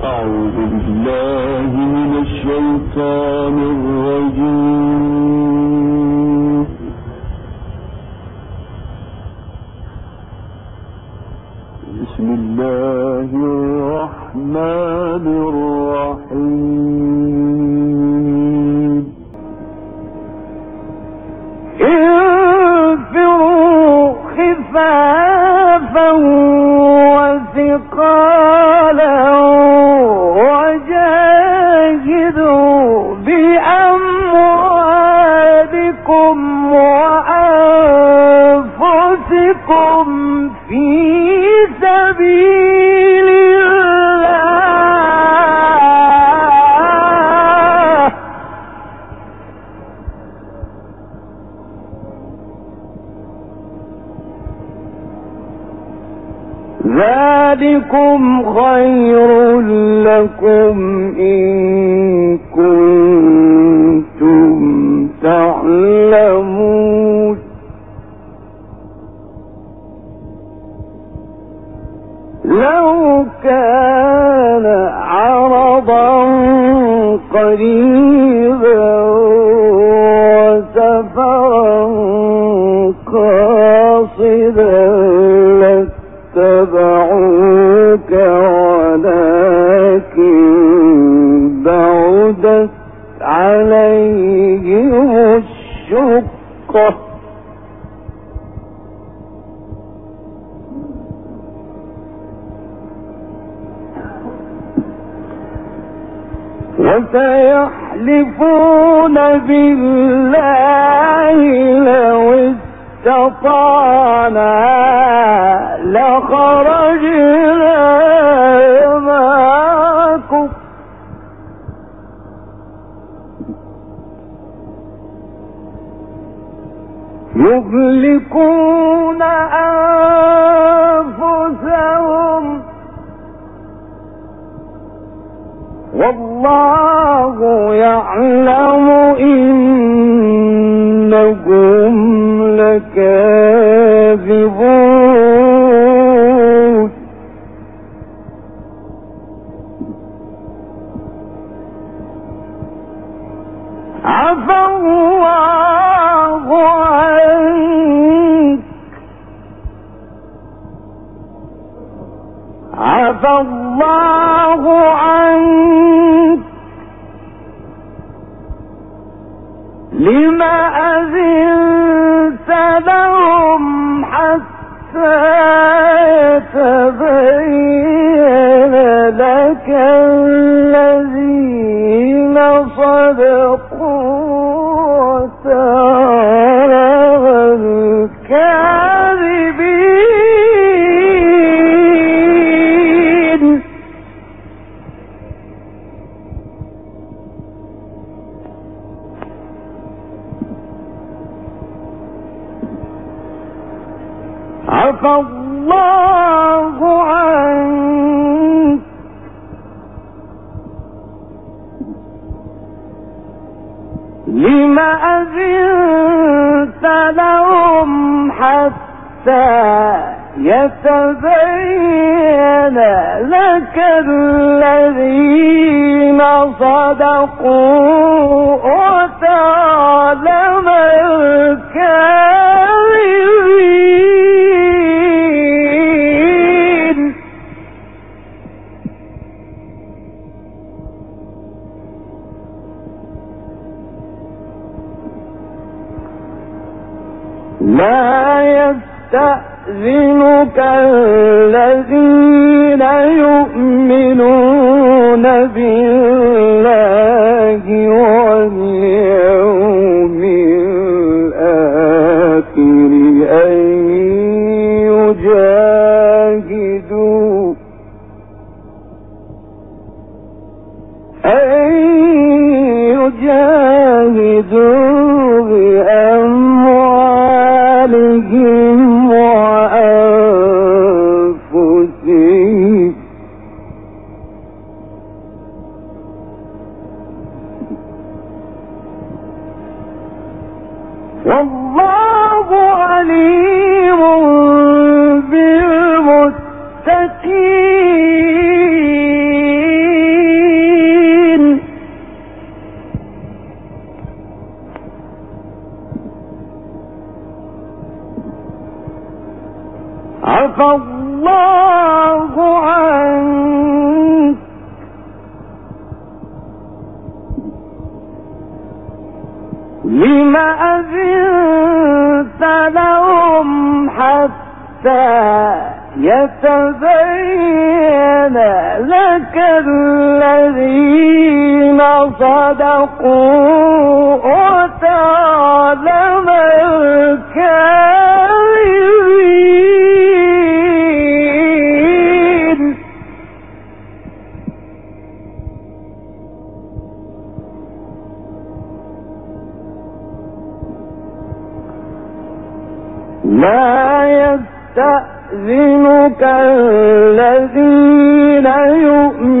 أعوذ بالله من الشيطان ذلكم خير لكم إن كنتم تعلمون. لو كان عرضا قريبا وسفرا قاصدا وسيحلفون بالله لو استطعنا. لخرجنا يهلكون أنفسهم. والله يعلم إنهم لكاذبون. عفى الله عنك. لما أذنت لهم حتى يتبين لك الذين صدقوا. الله عنك. لم أذنت لهم حتى يتبين لك الذين صدقوا. لا يستأذنك الذين يؤمنون بالله واليوم عفى الله عنك. لم أذنت لهم حتى يتبين لك الذين صدقوا وتعلم الكافر لا يستأذنك الذين يؤمنون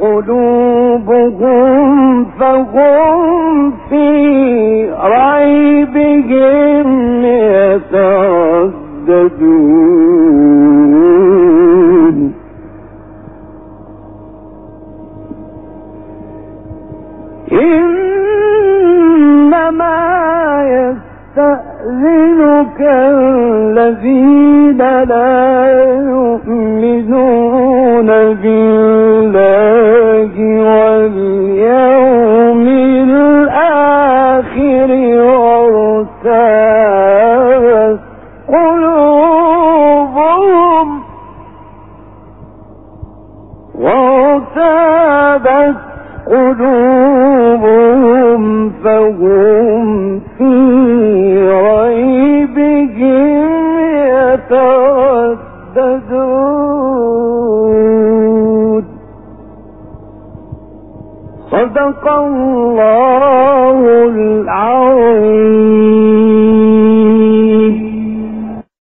قلوبهم فهم في ريبهم يترددون. إنما يستأذنك الذين لا يؤمنون بالله واليوم الآخر وارتابت قلوبهم وارتابت قلوبهم فهم في ريبهم يترددون. صدق الله العظيم.